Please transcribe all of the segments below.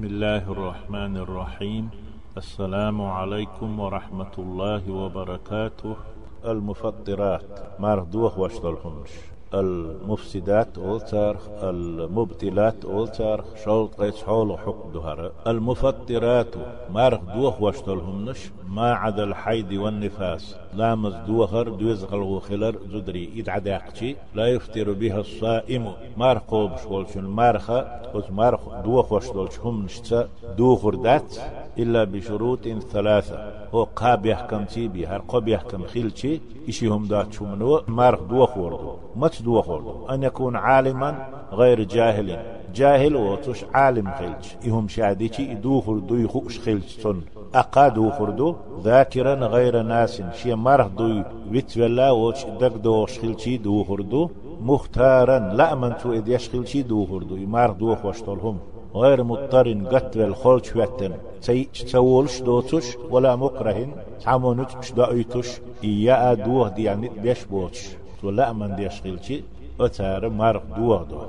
بسم الله الرحمن الرحيم. السلام عليكم ورحمة الله وبركاته. المفطرات مردوخ واشتلهمش المفسدات أولتر المبتلات أولتر شوط قيس حول حق دهر المفطرات مارخ دوخ واشتلهم نش ما عدا الحيد والنفاس. لامز دوخر دوزغل وخلر زدري يدعد عقشي لا يفتر بها الصائم. مارخ قوب شولشن مارخ وز مارخ دوخ واشتلشهم نشتا دوخر دات إلا بشروط ثلاثة. هو قاب يحكم تيبي هر قاب يحكم خيلشي إشيهم دات شمنو. مارخ دوخ وردو. مت وردو أن يكون عالما غير جاهل. جاهل وتش عالم خيلش إهم شاديشي دوخر دو يخوش خيلش سن أقادو خردو ذاكرا غير ناس. شي مرح دو ويتولا وش دق دو شخيلشي دو خردو. مختارا لا من تو إد يشخيلشي دو خردو. يمار دو خوشتولهم غير مضطر قتل الخلج واتن. تي تسولش دوتش ولا مكره تعمونت دايتش. إيا دوه دي يعني بيش بوتش. ولا من يشغل شيء أتار مارق دوغ دوغ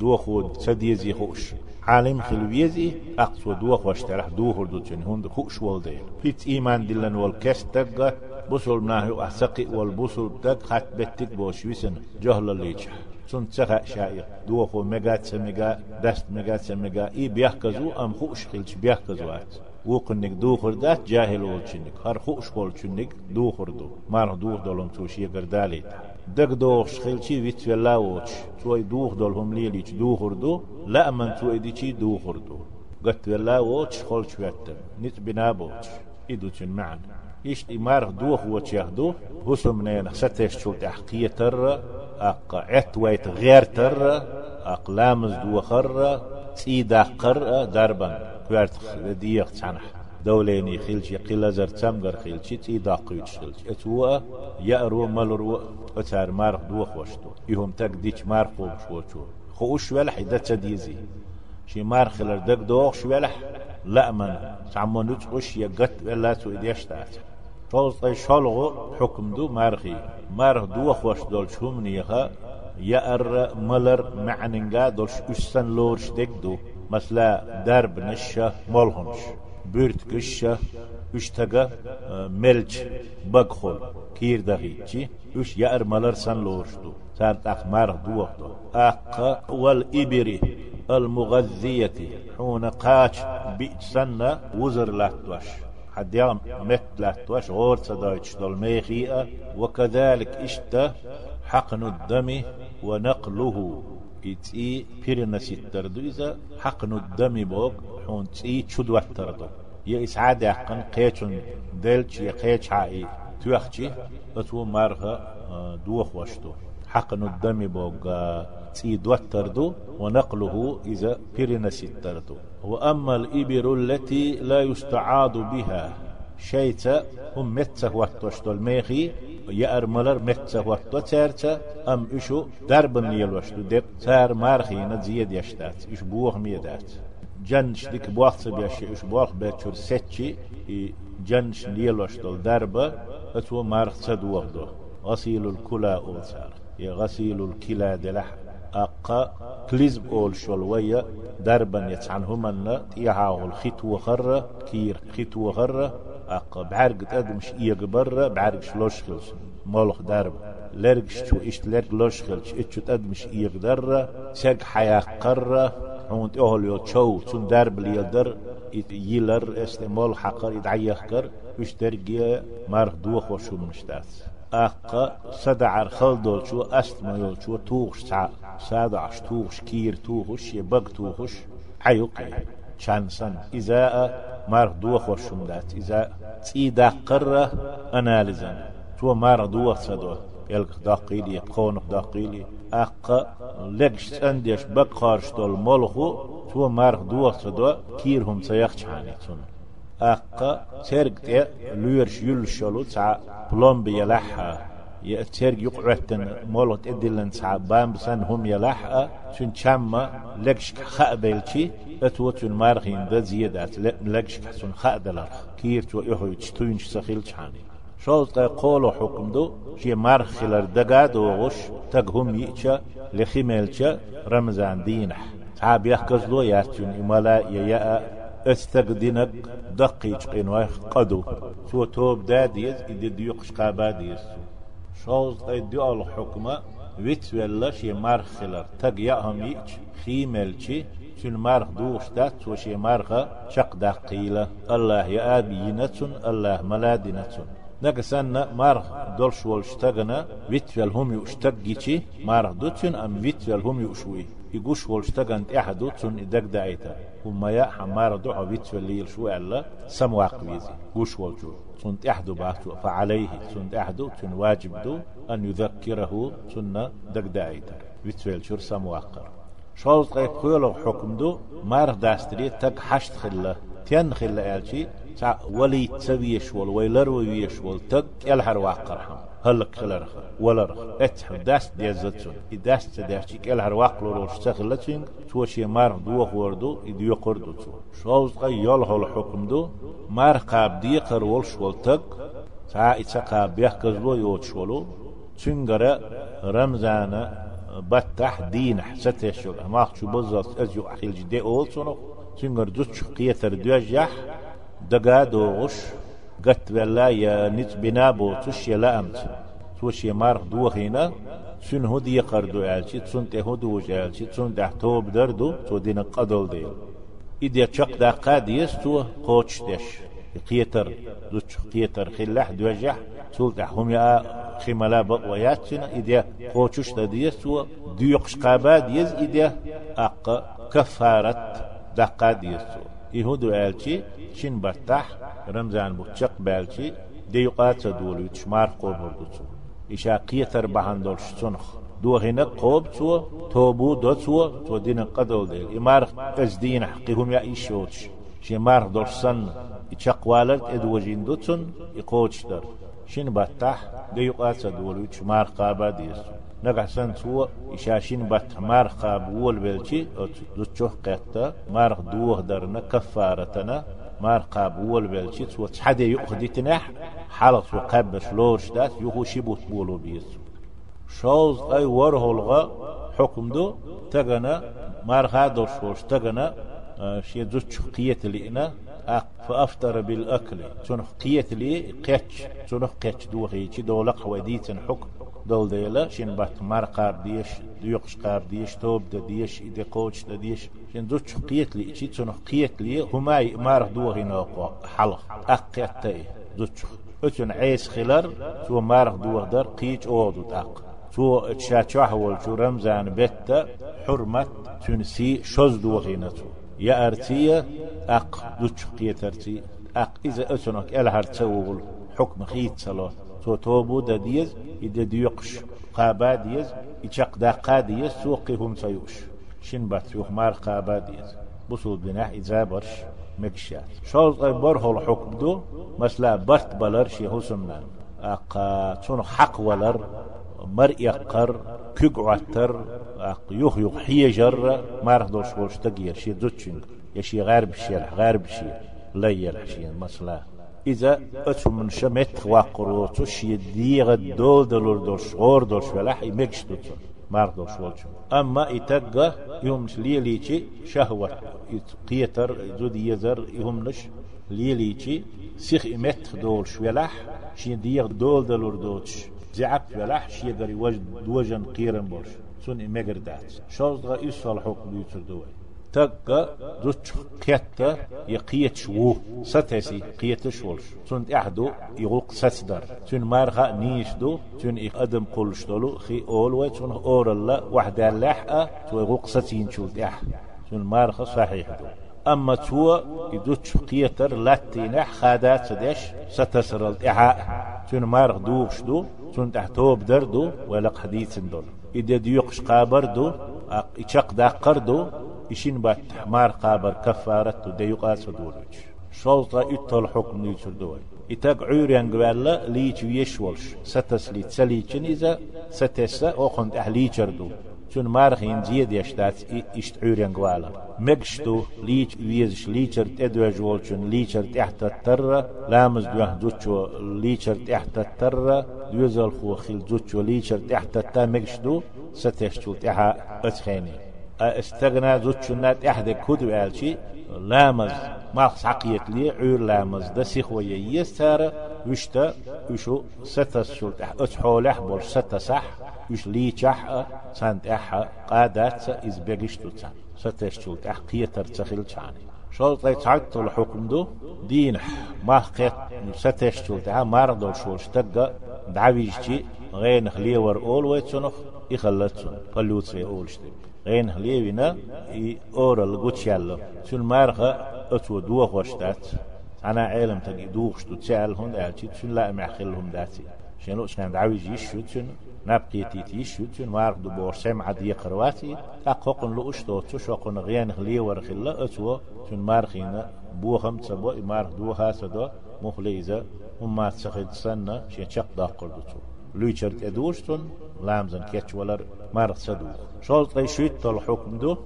دوغ تد يزي خوش. عالم خلويزي أقصو دوغ واشترح دوغ دو تنهون خوش والدي بيت إيمان دلن والكس تقى بصل ناهي أحسقي والبصل تق خط بتك بوشويسن جهل الليجه سن تخا شايق دوخو ميغا تسميغا دست ميغا تسميغا اي بيحكزو ام خوش خيلش بيحكزو ات وقنك دوخر دات جاهل ولچنك هر خوش ولچنك دوخر دو مار دوخ دولم توشيه گرداليت دق دوخ شخيلشي ويت ولاوش توي دوخ دولهم ليليش دوخر دو لا من تو اديشي دوخر دو قت ولاوش خلش واتم نت بنابوش إدوشن معنا إيش إمار دوخ وش يهدو هسم نين ستش شو تحقية تر أق عت ويت غير تر أق لامز دوخر تيدا قر دربا كوارت ديق تنح دوليني خيلش يقيل زر تمغر خيلش تي داقيت خيلش اتوا يأرو ملرو اتار مارخ دوخ وشتو يهم تك ديش مارخ بوش وشو خوش ولح إذا تديزي. شي مارخ لردك دوخ شولح لا من تعمل نتقش يقت ولا تو إديشتات طول طي شالغو حكم دو مارخي مارخ دوخ وش دول شوم نيخا يأر ملر معننگا دولش أسن لورش دك دو. مثلا درب نشة مولهنش اشتغى ملج بقخل كير دغيتشي اش يأر ملر سن لورشتو. سار تاخ مارغ دوغتو اق والإبري المغذية حون قاش بيتسنة وزر لاتوش حد يوم مت لاتوش غور صدايتش دول وكذلك اشتا حقن الدم ونقله إتي بيرنا ستردو إذا حقن الدم بوغ حون تي تشد وتردو يا إسعاد يحقن قيتون يا قيتش عائي توخشي أتو مارها دوخ وشتو حقن الدم بوغ تي دوتردو ونقله إذا بيرنا ستردو وأما الإبر التي لا يستعاض بها. شيتا هم متسه وقتوش دول ميخي يأر ملر متسه وقتو تارتا أم إشو دربن يلوشتو دب تار مارخي نزيد يشتات إش بوغ ميدات. جنش ديك بوقت بيشي إش بوغ بيتشور ستشي جنش نيلوشتو دربا أتو مارخ تدوغ دو. غسيل الكلا أولسار غسيل الكلا دلح أقا كليزب أول شلوية دربا يتعنهمنا تيها الخيط وخرة كير خيط وخرة أق بعرق تأدمش إيق برا بعرق شلوش خلش مولخ درب. لرقش شو إشت لرق لوش خلش إتشو تأدمش إيق درة ساق حياة قرة هون تأهل يو تشو تون درب لي در يلر استعمال حقر يدعيخ كر وش درقيا مارخ دوخ وشو مشتات أق صدع خلدول شو أستما يول شو توغش تع صدع توغش كير توغش يبق توغش عيوقي شانسن إذا مار دوخ وشمدات إذا تيدا قرة أناليزن تو مار دوخ سدو يلق داقيلي قون داقيلي أق لقش أنديش بقارش دول ملخو تو مار دوخ سدو كيرهم سيخش حاني تون أق ترق لورش يلشلو تع بلومبي يلحها يأتير يقعتن مولت إدلن بام بسن هم يلحق شن شما لكش خأبلشي أتوتن مارخين ذا زيادات لكش حسن خأدلر كير تو إحو يتشتوينش سخيل شاني. شوز قولو حكم دو شي مارخلر دقا دوغش تقهم يئشا لخيميلشا رمزان دينح. تعب يحكزلو ياتون إمالا يا استقدنك دقيق قنوة قدو. سو توب داديز إدي ديوقش قاباديز شوز ديو الحكمة ويت ولاش يمارخلر تق يأهم يج خيملشي تن مارخ دوش دات وشي مارخ شق دقيلة الله يا آبي ينتون الله ملادنتون نقصنا مارخ دولش والشتغنا ويتفل هم يشتغيشي مارخ دوتون أم ويتفل هم يشوي يقوش والشتغن إحد دوتون إدق دايتا. وما يا حمار دعا ويتفل ليل شو ألا سم واقويزي. قوش والجو سنت أحدو باتو فعليه. سنت أحدو تن واجب دو أن يذكره سنة دق دايتا ويتفل شور سم واقر شوز قيب خيولو حكم دو مارخ داستري تق حشت خلا. تين خلا ألشي تع ولي تسويش ول ويلر ويش ول تق يلحر واقرهم هلك خلرخ ولرخ اتح داست ديزتون داست داشتي يلحر واقلو روش تخلتين توشي مار دو وردو يدو يقردو تو شوز قي يول هول حكم دو. مار قاب دي قر ولش ول تق تع اتقا بيحكزلو يوتش ولو تنقر رمزانا بتح دين ستشو ما خشو بزاس ازيو اخيل جدي اول سنو تنقر دوتش قيتر دوجح دقا دوغش قت ولا يا نت بنابو تش يلا أمت توش يمار دو هنا سن هدي قردو عالشي تسن تهدو جالشي تسن تحتوب دردو تو دين قدل ديل. إذا تشق دا قاديس تو قوتش دش. قيتر دوتش قيتر خلاح دوجح. تول تحهم يا خملا بقوياتنا إذا قوتش ديس تو ديوقش قاباد يز إذا أق كفارت دقاديس تو. İhudu elçi, Çin bahtah, Ramzan bukçak belçi, deyuqat sadulu tşmar qoburducu. İşa qiyetar bahandol şusunuq. دوهنا قوب تو توبو دو تو تو دين قدول ديل إمار قزدين حقهم يا إيشوتش شمار درسن إتشاقوالت إدوجين دوتن إقوتش در شين برتاح ديقات دولو تشمار قابا ديسو نقحسن تو إشاشين بات مارخ بول بلشي دوتشوه قيتا مارخ دوه درنا كفارتنا مارخ بول بلشي تو تحدي يؤخدي تنح حالت وقب شلورش دات يهو شبوت بولو بيس شوز أي ورهولغا حكم دو. تغنى مارخ دور شوش تغنى شي دوتشو قيت لئنا فأفطر بالأكل. تنخ قيت لي؟ قيتش تنخ قيتش دوغي. دولق وديتن حكم دول ديلا. شين بات مار قار ديش. ديوقش قار ديش. توب دا ديش. إدي قوش دا ديش. شين دوش قيت لي. إشي تنو قيت لي؟ هماي مار دو هنا حلق. أقيت تاي. دوش أتون عيس خلر تو مار دو در قيش أودو تاق تو تشاتشوح والشو رمزان بيتا حرمة تنسي شوز دو هنا تو يا أرتية أق دوش قيت أرتي أق. إذا أتونك ألهر تسوغل حكم خيت صلاة تو توبو دا ديز إذا ديقش قابا ديز إيشاق دا قاديز سوقهم سيوش. شن بات يوخ مار قابا ديز. بصول بناح إذا برش مكشات. شوز برهو الحكم دو مثلا برت بلر شي هسمنا أقا تون حق ولر مر يقر كيقعتر أق يوخ يوخ حيجر مارخ دوش ولش تغير شي دوتشن يشي غارب شي غارب شي. لا يلحشي مثلا إذا أتو من شمت واقروتو شي ديغ الدول دلور دوش غور دوش ولاح يمكش دوتو مار دوش ولشو أما إتقى يوم ليليتي شهوة قيتر زود يزر يهم نش ليليتي سيخ إمت دول شولاح شي ديغ دول دلور دوش زعب ولاح شي غري وجد دوجن قيرن بورش سن إمجر دات شوز غا إيسو الحكم يتر دوي تقا دوتش قيتا يقيت شو. ستسي قيت شولش تون احدو يغوق ستدر تون مارغا نيش دو تون آدم قولش دولو خي اول وي تون اور الله وحده لاحقه تو يغوق ستين شول اح. تون مارغا صحيح دو. أما تو يدوتش قيتر لاتينح خادات سدش ستسر الإعاء. تون مارغ دوبش دو تون تحتوب دردو ولق حديث دول إذا ديوقش قابر دو إشاق داقر دو إشين بات مار قابر كفارة ديقاس دولج شلطة إتل حكم نيتر دول إتاق عوريان قوالا ليش ويشولش ستس ليت سليتشن إذا ستس أخند أهليتر شون مارخ إشت عوريان قوالا مقشتو ليش ويزش ليشر تدوج والشون ليشر تحت الترة لامز دوه دوتشو ليشر تحت الترة دوزل خو خيل دوتشو ليشر تحت التا مقشتو ستشتو تحا أتخيني استغنى زوتشنات احد كود والشي لامز ما سعقيت لي عور لامز ده سيخوية يستار وشتا وشو ستة شلت اتحولح بول ستة صح وش لي تح سانت أح قادات از بيجشتو ستة شلت اح قيتر تخيل تشاني شو طيب تعدت الحكم دو دين ما قيت شلت اح ماردو شو اشتقى دعويجتي غين خليور أول ويتسنخ يخلص فلوتسي أول شتك غين هليوينا اي اورال غوتشالو شو المارخه اتو دوخ وشتات أنا علم تجي دوخ شتو تسال هون دالتي شو لا معخلهم داتي شنو شان دعوي يشو شنو نبقيتي تيشو شنو مارخ دو بور سمع دي قرواتي تقوقن لو اشتو تشوقن غين هليور خلا اتو. شو مارخينا بوخم تسبو مارخ دو هاسدو مخليزه وما تسخد سنة شين شق داقل دوتو لويشرت ادوشتون لامزن كيتش ولر مارخ سدوخ شولط شيت الحكم دو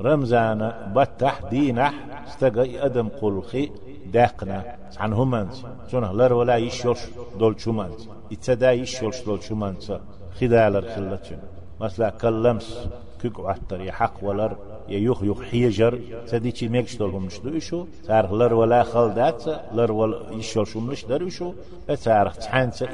رمزان بتح دينح استقى آدم قلخي داقنا عن همانس شنو لر ولا يشوش دول شومانس يتدا يشوش دول شومانس خدالر خلتشن مثلا كلمس كيك عطر يحق ولر يوخ يوخ حيجر سديتي ميكش دولهم مش دوشو تارخ لر ولا خلدات لر ولا يشوش مش دروشو تارخ تحانسا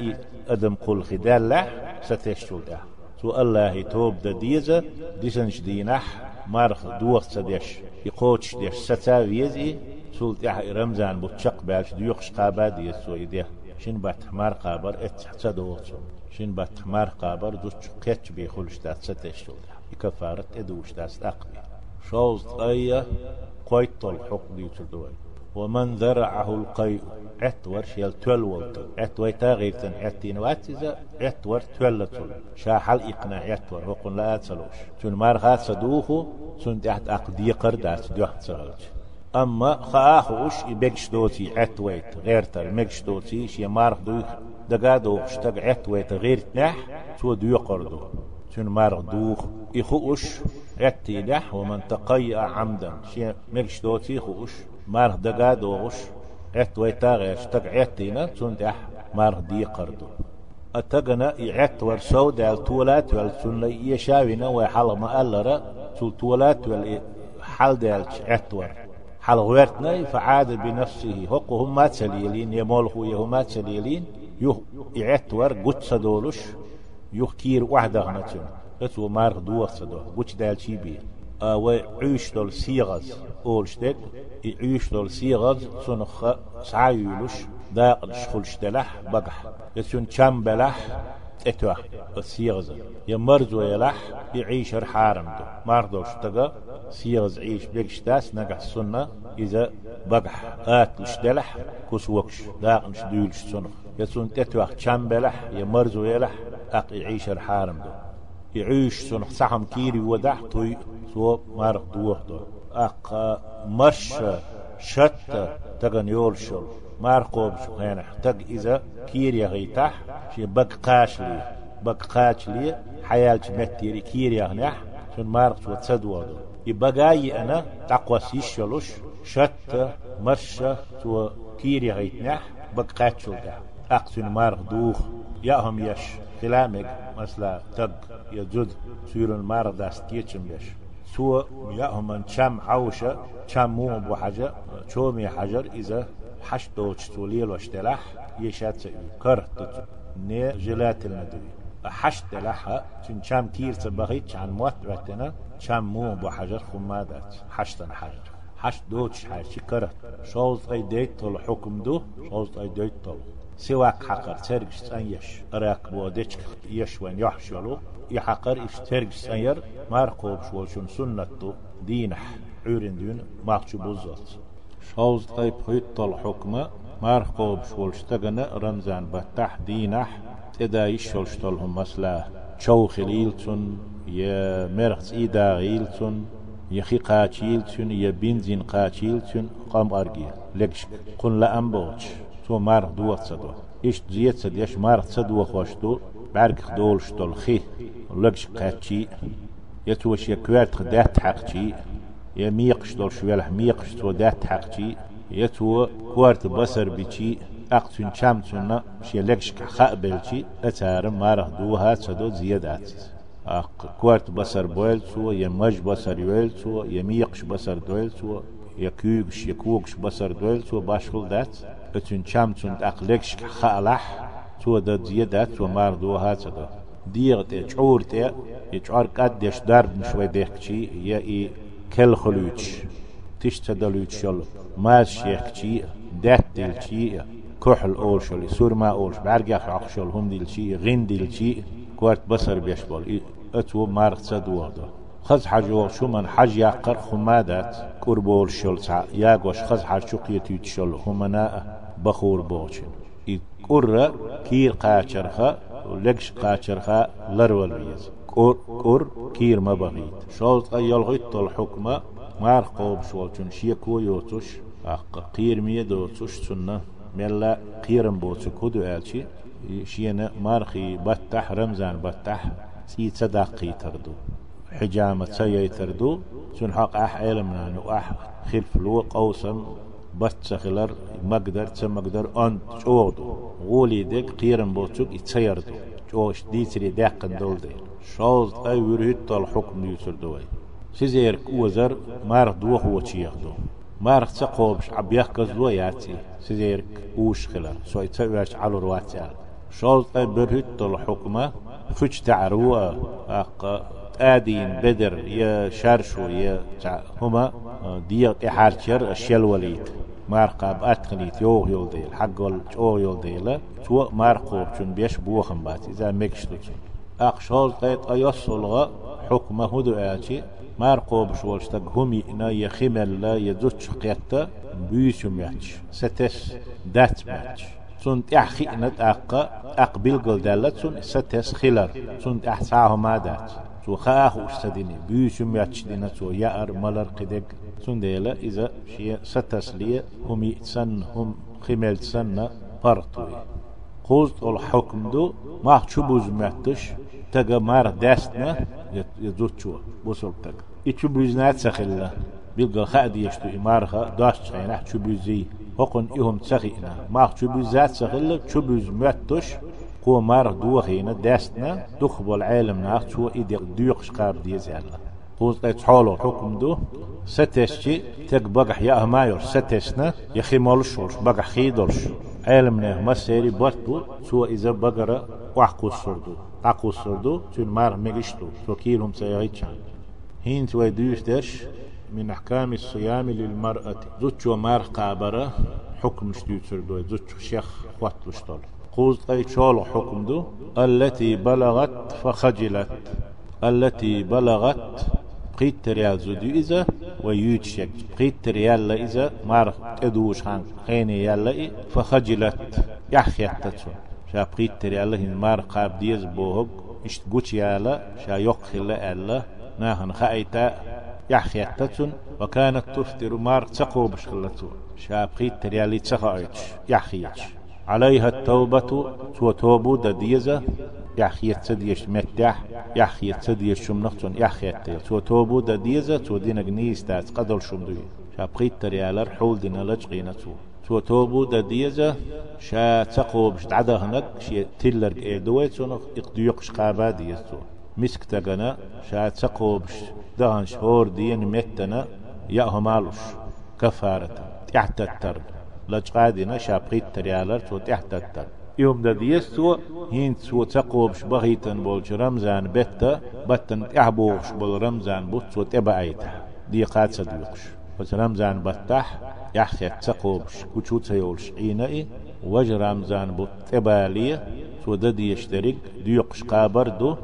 أدم قل خدال لح ستشتو ده. تو الله توب دا ديزا ديسنش دينح مارخ دوخ تدش يقوتش ديش ستا ويزي سولت يح رمزان بوتشق باش ديوخش قابا دي سويديه شين بات مار قابر ات تدوخ شين بات مار قابر دوتش قيتش بيخولش دا ستشتو ده. يكفارت ادوش دا استقبي شوز طايا قويت الحق دي تدوي ومن ذرعه القيء. عتور شيل تول ولتل عتور تغير تن. عتين واتزا عتور تول تل شاحل إقناع عتور وقل لا أتسلوش. تون مارغات صدوخو تون تحت أقدي قردات دوح تسلوش أما خاخوش يبقش دوتي. عتويت غير تر مقش دوتي. شي مارغ دوخ. دقادو اشتق عتويت غير تنح. تو دو. قردو تون مارغ دوخ. يخوش عتي لح ومن تقيأ عمدا. شي مقش دوتي خوش مارخ دقا دوغش عت ويتاغ اشتق عتينا تندح مارخ دي قردو أتقنا يعت ورسو دال تولات وال سنة يشاوينا وحال ما ألرا تول تولات وال حال دال عتور حال غيرتنا فعاد بنفسه هقو هم ما تسليلين يمولخو يهو ما تسليلين يو يعتور قد دولش يخكير وحده غنتين أتو مارخ دوغ سدو قد دال شي وعيش دول سيغز أولشتك يعيش دول سيغز سنخ داق الشخلش دلح بقح. يسون كم بلح اتوا السيغز يمرز ويلح يعيش الحارم دو ماردوش تقا سيغز عيش بيكش داس نقح السنة إذا بقح. آتلش دلح كوس وكش. داق نش دولش سنخ يسون تتوا كم بلح يمرز ويلح أق يعيش الحارم دو يعيش سنخ سحم كيري ودح توي مارق دوخ دو. اق مش شت تغن يولشل مارقوب شخينح تق إذا كير يغيتح شي بق قاشلي بق قاشلي حيالش متيري كير يغنح شن مارق شو تصدوا دو يبقاي أنا تقوى سيشلوش شت مش سو كير يغيتنح بق قاشل ده. أقسن مارق دوخ. ياهم يش خلامك مثلا تق يجد سير المارق داست كيتشم سو يأهم شام عوشة شام مو بوحجة شومي حجر إذا حش دوتش توليل واشتلاح يشات كر ني جلات المدوي حش تلاحة تن شام كير تبغيت عن موت رتنا شام مو بوحجر خمادات حشتن حجر. حش دوتش حش كرت شوز اي ديت الحكم دو شوز اي ديت طول سواك حقر. ترجش تنيش راكبو ديتش يش وين يحشلو يحقر اشترج سير مارقوب شوشن سنة دينح عورين دون مارشو بوزات. شوز طيب خيط الحكمة مارقوب شولشتغن رمزان بتح دينح تدا يشولشتلهم مسلا. شو خليلتون يا مرخز إيدا غيلتون يخي قاتيلتون يا بنزين قاتيلتون قام أرجي لكش قن لا أمبوش تو مارخ دوت صدو إيش زيت سد يش مارخ صدو خوشتو. بعرق دول شتول خي لقش قاتشي يتوش يكوارت خدات حقشي يميقش دول شوالح ميقش تو دات حقشي يتو كوارت بصر بيشي أقتن شامتنا شي لقش خقبلشي أتار مارخ دوها تدو زيادات. أق كوارت بصر بويل سو يا مج بصر يويل سو يا ميقش بصر دويل سو يا كيوغش يا كوغش بصر دويل سو باشكل دات. أتون شام تون أقلقش خالح سو دا زيادات سو مار دو هاتدا ديغ تي چور تي يچور قد ديش درب نشوي ديخشي يا اي كل خلوچ. تش تدلوچ يلا ماش شيخشي دات دلشي كحل أولشل سور ما أولش بعرق عقشل هم دلشي غين دلشي كوارت بصر بيشبال اتو مارق تدو هذا خز حاجو شو من حاج يقر خمادات كربول شل ياغوش خز حاج شو قيتيت شل همنا بخور بوچن كر كير قاچرخه لكش قاچرخه لرول بيز كور كور كير ما بغيت شوط يلغيت الحكمة مار قوب شوالچون شيكو يوتوش أق قير مية دوتوش سنة ملا قيرم بوتو كودو آلشي شينا مارخي بتح رمزان بتح سي صداقي تردو حجامة سيي تردو سن حق أح علمنا نو أح خلف لو قوسم بتسخلر مقدر تمقدر أنت شودو غولي ديك قيرم بوتوك يتسيردو جوش ديتري داقن دول دي شوز أي ورهت الحكم يوتر دوي سيزير وزر مارخ دوخ وچيخدو مارخ تقوبش عبيخ قزلو ياتي سيزير وش خلر. سوي تسويش على رواتي شوز أي برهت الحكمة فش تعروا أق آدين بدر يا شارشو يا هما دي إحارشر الشل وليد. مارقاب أتخنيت يو يولديل حق ول جو يولديل تو مارقوب چون بيش بوخم بات إذا مكشتو أقشال قيت أيصلغ حكمه آتي مارقوب شولشتك همي إنا يخمل لا يدوتش قيتا بيسم ياتش ستس دات ماتش سون تحخي نت أق أقبل قل دالت سون ستس خلر سون تحساه ما دات تو خاخ استديني بيسم ياتش دينا تو يأر ملر قدق سنديلا إذا شيء ستسلية هم يتسن هم خمال تسن فرطوي قوز الحكم دو ما تشبوز ماتش تجا مار داستنا يزوتشوا بوصل تجا يتشبوز نات سخلا بيلقى خاد يشتو إمارها داش شاين تشبوزي هقن إهم تسخينا ما تشبوز ذات سخلا تشبوز ماتش قوة مار دوخينا داستنا دخبو العالم ناخ شو إيدي ديوقش قاب ديز يالله قوز حولو حكم دو ستشتي تك بقح يا مايور ستشنا يخي مالشورش بقح خيدولش علمنا ما سيري برتو سو إذا بقرة وحقو السردو عقو السردو تون مار مجشتو سو كيلهم سيغيتشان هين توي دوشتش من أحكام الصيام للمرأة زوتشو مار قابرة حكم شتو سردو زوتشو شيخ واتلشتول قوز أي شولو حكم دو التي بلغت فخجلت. التي بلغت قيت ريال زودي إذا ويوتشك قيت ريال إذا مار ادوش خان خيني يلا فخجلت. يحخيت تتسو شا قيت ريال هن مار قاب ديز بوهق إشت قوش يالا. شا يقخل ألا. ناهن خايتا يحخيت تتسو وكانت تفتر مار تقو بشخلتو شا قيت ريال تخايتش يحخيتش عليها التوبة تو توبو دا ديزة يحيى تديش متح يحيى تديش شم نختون يحيى تو توبو دا ديزة تو دينا جنيس تاس قدل شم دوي شابقيت تريالر حول دينا لجقينا تو. تو توبو دا ديزة شا تقو بش تعدا هناك شي تيلر اي دوي تونخ اقديوق شقابا ديزتو مسك تغنا شا تقو بش دهن شهور دين متنا يأهو مالوش كفارة تحت الترب لجقادنا شابقيت تريالر تو تحت الترب يوم دا ديستو هين سو تقوبش بغيتن بولش رمزان بتا بتن احبوش بول رمزان بوت سو تبعيتا. دي قاد سدوكش بس رمزان بتح يحخي تقوبش كوشو تيولش عينائي وج رمزان بوت تبالية سو دا دي يشترك ديوقش قابر دو.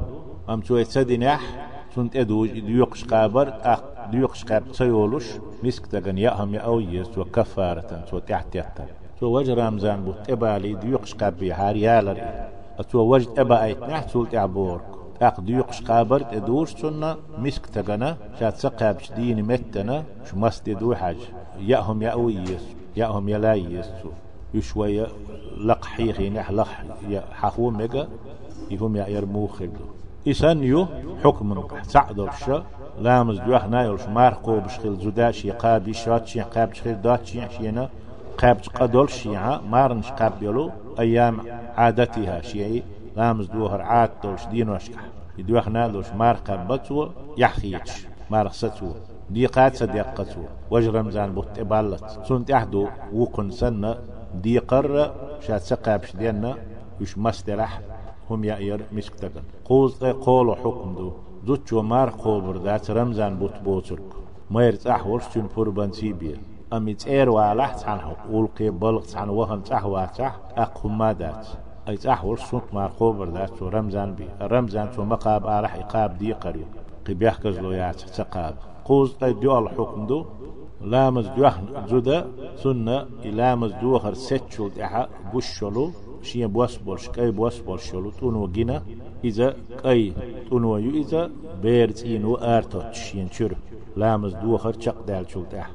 أم سو يتسدنح سنت ادوج ديوقش قابر أخ ديوقش قاب تيولش مسك تغن يأهم يأويس وكفارة سو تحت يحتر تو وجه رمزان بوت إبالي ديوقش قابي هاريالر تو وجه إبا أيت نحتول تعبور أق ديوقش قابر ادوش سنة مسك تغنا شات سقابش دين متنا شو مست دو حاج. يأهم يأوي يسو يأهم يلا يسو يشوية لق حيخي نح لق حخو ميجا يهم يرمو خلدو إسان يو حكم سعدو الشا لامز دوح نايلش مارقو بشخيل زداشي قابي شاتشي قاب شخيل داتشي شينا. قابج قدول مارنش قاب يلو أيام عادتها شيعي لامز دوهر عاد دولش دين وشكح يدوخ نالوش مارقا بتو يحخيش مارق ستو دي قات صديقتو وج رمزان بوت إبالت. سنت أحدو وكن سنة. دي قر شات سقابش دينا يش مستلح هم يأير مسك تقن قوز قول حكم دو. زوتشو مار قوبر دات رمزان بوت بوترك. ما يرتاح ورشتون فربان سيبيل أمي تير والح تعنه ولقي بلغ تعنه وهم تحوى تح أقهم ما دات. أي تحول سنت مار قوبر دات رمزان بي رمزان تو مقاب آلح إقاب دي قريب. قبيح كزلو يات تقاب. قوز قيد دو الحكم دو. لامز دوح زودا سنة. لامز دوخر ستشل دحا بوشلو شيء بوس بولش كاي بوس بولشلو تونو جينا إذا كاي تونو يو إذا بيرتينو آرتوتش ينشر لامز دوخر شق دال شل دحا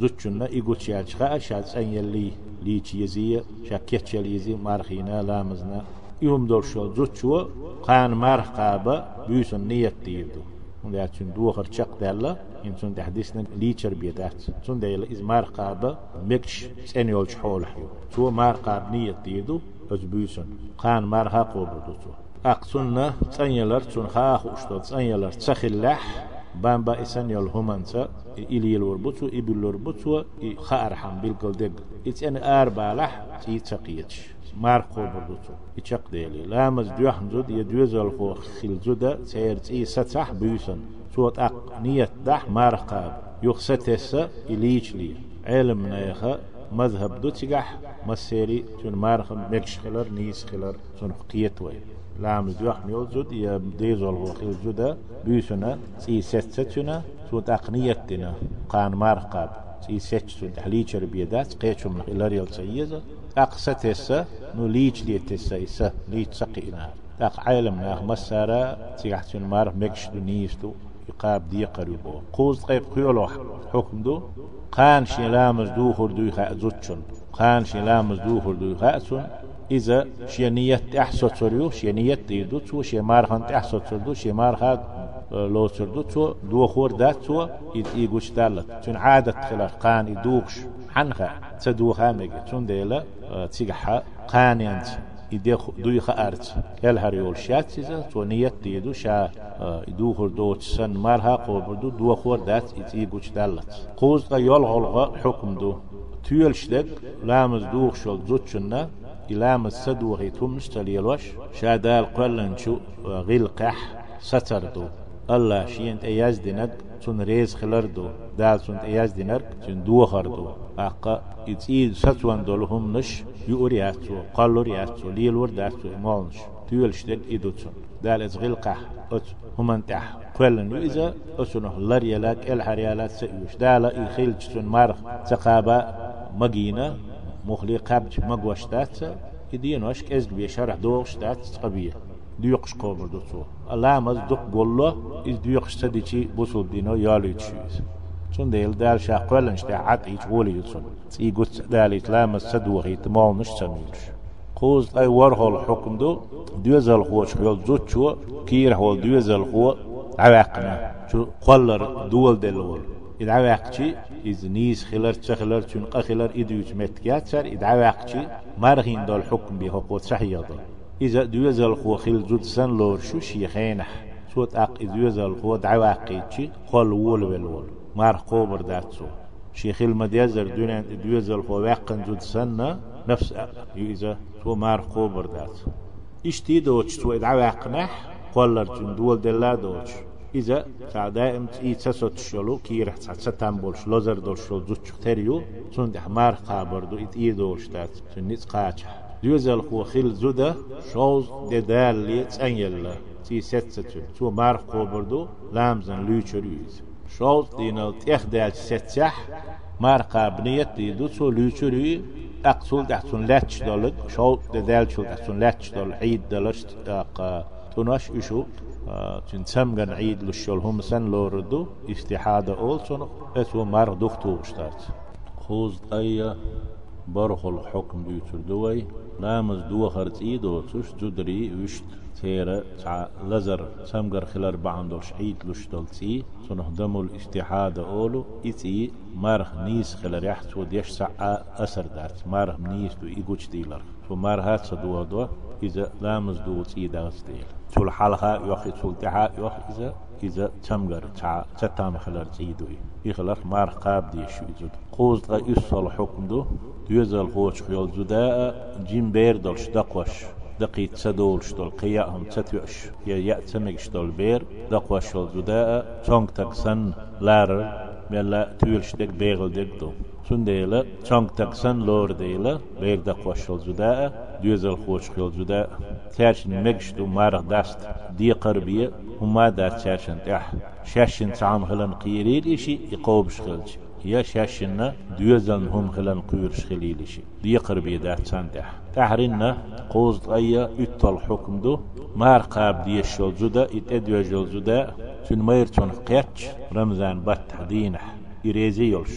زوتشنا إيقوت شال شخاء شال سان يلي ليش يزي شاكيت شال يزي مارخينا لامزنا يوم دور شل زوتشو قان مارخ قابا بيوسن نيت تيردو وندا تشن دوخر شق دالا إن تون تحديثنا ليتشر بيدات تون دايلا إز مار قابة مكش سنيول شحول حيو تو مار قاب نية تيدو أجبيسن قان مار ها قوبردو تو. أقصنا تسنيلر تون خاخ وشتو تسنيلر تسخلح بامبا إسنيول همانسا إلي الوربوتو إبل الوربوتو خارحم بالقلدق إتن آربالح تيتسقيتش ماركو بردوتو يشق ديلي. لامز ديوحن زود. يدوزل خو خيل زودا سير تي ستح بيوسن. صوت أق نية دح مارقاب يخستس إليش لي. علم نيخا مذهب دو تجح مسيري تون مارخ مكش خلر نيس خلر تون قيت وي لام دوح ميوزود يا ديزول هو خيل زودا بيوسنا تي ستتنا صوت أقنيتنا قان مارقاب تي ستتون تحليشر بيدات قيتشم خلر يلتسيزة أقستس نو ليج ليتسا إسا ليج سقينا. تاق عالم ناخ مسارا تيحتون مار مكش دو. يقاب دي قريبو قوز قيب قيولو حكم دو. قان شي لامز دو خردو يخاء زوتشن قان شي لامز دو خردو يخاء إذا شي نية أحسو تريو شي نية ديدو تو شي مارخان تحسو تردو شي مارخان لو تردو تو دو خور دات تو يقوش دالت. تون عادة خلاف. قان يدوكش حنخا. تدو خامج تون ديلا تيجح قان ينت يدي دوي خارت يل هريول شات سيزا تو نيت ديدو شا يدو خور دو تسن مارها قول بردو دو خور دات يتيجوش دالت قوز قا يول غلغا حكم دو تيول شدك لامز دوخ شول زوتشنا إلام السدوغي تمشتل يلوش شادال قلنشو غلقح ستردو الله شينت اياز دينك تون ريز خلردو دال تون اياز دينك تون دو خردو آقا يتيد ستوان دولهم نش يورياتو قالورياتو ليلور داتو مالنش تيول شدك ايدوتون دال إز غلقح ات هم تح. كلن إذا أسنه لر يلاك الحريالات سيوش. دالا يخيل تون مارخ تقابا مجينا مخلي قبج مقوشتات يدين وشك ازل بيشرح دوغشتات قبيه ديقش قبر دوتو الله مز دق قولو إز ديقش تديشي بوصل دينو يالو يتشويز تون ديل دال شاقولن شتا عط إيش ولي يتسون تي قلت دال إسلام السدوغي تمال نش تميلش قوز أي ورهو الحكم دو دوزل خو شغل زوتشو كير هو دوزل خو عواقنا شو قلر دول دلول إدعواقشي إز نيس خلر تخلر تون قخلر إدوش متكات سر إدعواقشي مرغين دول حكم بيه قوت صحيح دول إذا دوزل خو خيل زود سن لور شو شيخينح صوت أق دوزل خو دعواقيتشي خل وول والول مار قوبر داتسو. شيخ المديزر دون دوزل خو واقن زود سن نفس إذا تو مار قوبر داتسو. إشتي دوتش؟ تو دعواقنح قولر جن دول دلا دوتش. إذا دائم تي تسوت شلو كي رح ستان بولش لوزر دول شلو زوتش تريو سون دح مار قابردو إت إيه دولش دات سون نيت قاچ دوزل خو خيل زودا شوز ددال لي تسانيلا تي ستسة تو مار قابردو لامزن لوچريز شوز دينال تيخ دال ستسح مار قابنيت دي دو تو لوچري أقصول دحتون لاتش دولد شوز ددال شو دحتون لاتش دول عيد دلشت تناش إشو تن سمغن عيد للشول هم سن لوردو استحادة أول سنة أسو مار دختو اشتات خوز أي برخ الحكم ديوتر دوي لامز دو خرط إيدو تش جدري وشت تيرا تع لزر سمغر خلال بعندو شعيد لشتول تي سنه دمو الاستحادة أولو إتي مارخ نيس خلال يحت وديش سعى أسر دارت. مارخ نيس دو إيقوش ديلر. فمار هات سدوا دو إذا لامز دو تي داغس ديل. تول حلها يوخي تول تحا يوخ إذا إذا تمغر تا تتام خلال تيدوي يخلق مار قاب دي شو يزود قوز غا يصل حكم دو. يزل خوش خيال زداء جيم بير دولش دقوش دقي تسدول شتول قياهم تتوش يا يأتمك شتول بير دقوش شتول زداء تونك تكسن لار ملا تولش دك بيغل دك دو. سنديلا تونك تكسن لور ديلا بير دقوش شتول زداء دوزل خوش خيل جدا تاشن مجشتو مارغ داست دي قربية وما داست تاشن تح. شاشن تعام هلن قيرير إشي يقوب شخلج يا شاشنا دوزل هم هلن قير شخليل إشي دي قربية داست تح تحرنا قوز غيا اتل حكم دو مار قاب دي الشول جدا اتدوى جول جدا تن مير تون قيتش رمزان بات دينح يريزي يولش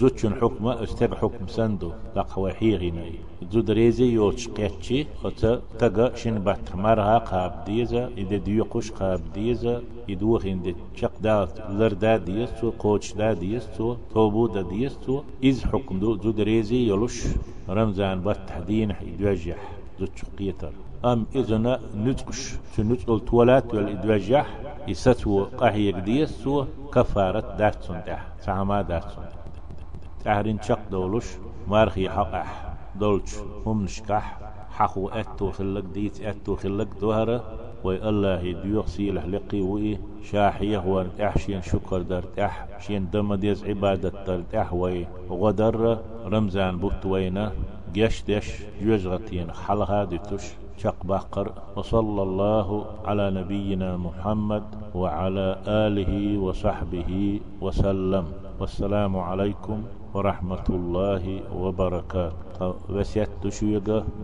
زوتشن حكمة استب حكم سندو لقوا حيغيني زو دريزي يولش قيتشي خطأ. تقا شن بات مرها قاب ديزا إذا ديوقش قاب ديزا يدوخ إن شق دا لر دا ديستو قوش دا ديستو توبو دا ديستو. إز حكم دو زو دريزي يولش رمزان بات تحدين يدوجح زوتش قيتر. أم إذن نتقش سنتقل تولات والإدواجح يستو قهي ديستو كفارة دارتون ده سعما دارتون تهرين شق دولش مارخي حقح دولش هم نشكح حقو أتو خلق ديت أتو خلق دوهرة وي الله يديوخ سيلح لقي وي شاحية هو أحشين شكر در تح شين دم ديز عبادة در تح وي غدر رمزان بوتوينا جيش دش جوزغتين حلها ديتوش. شق بقر وصلى الله على نبينا محمد وعلى آله وصحبه وسلم. والسلام عليكم ورحمة الله وبركاته. وسيت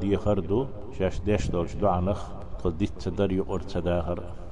دي خردو شاش ديش دولش دعنخ قد ديت تدري أرتداهر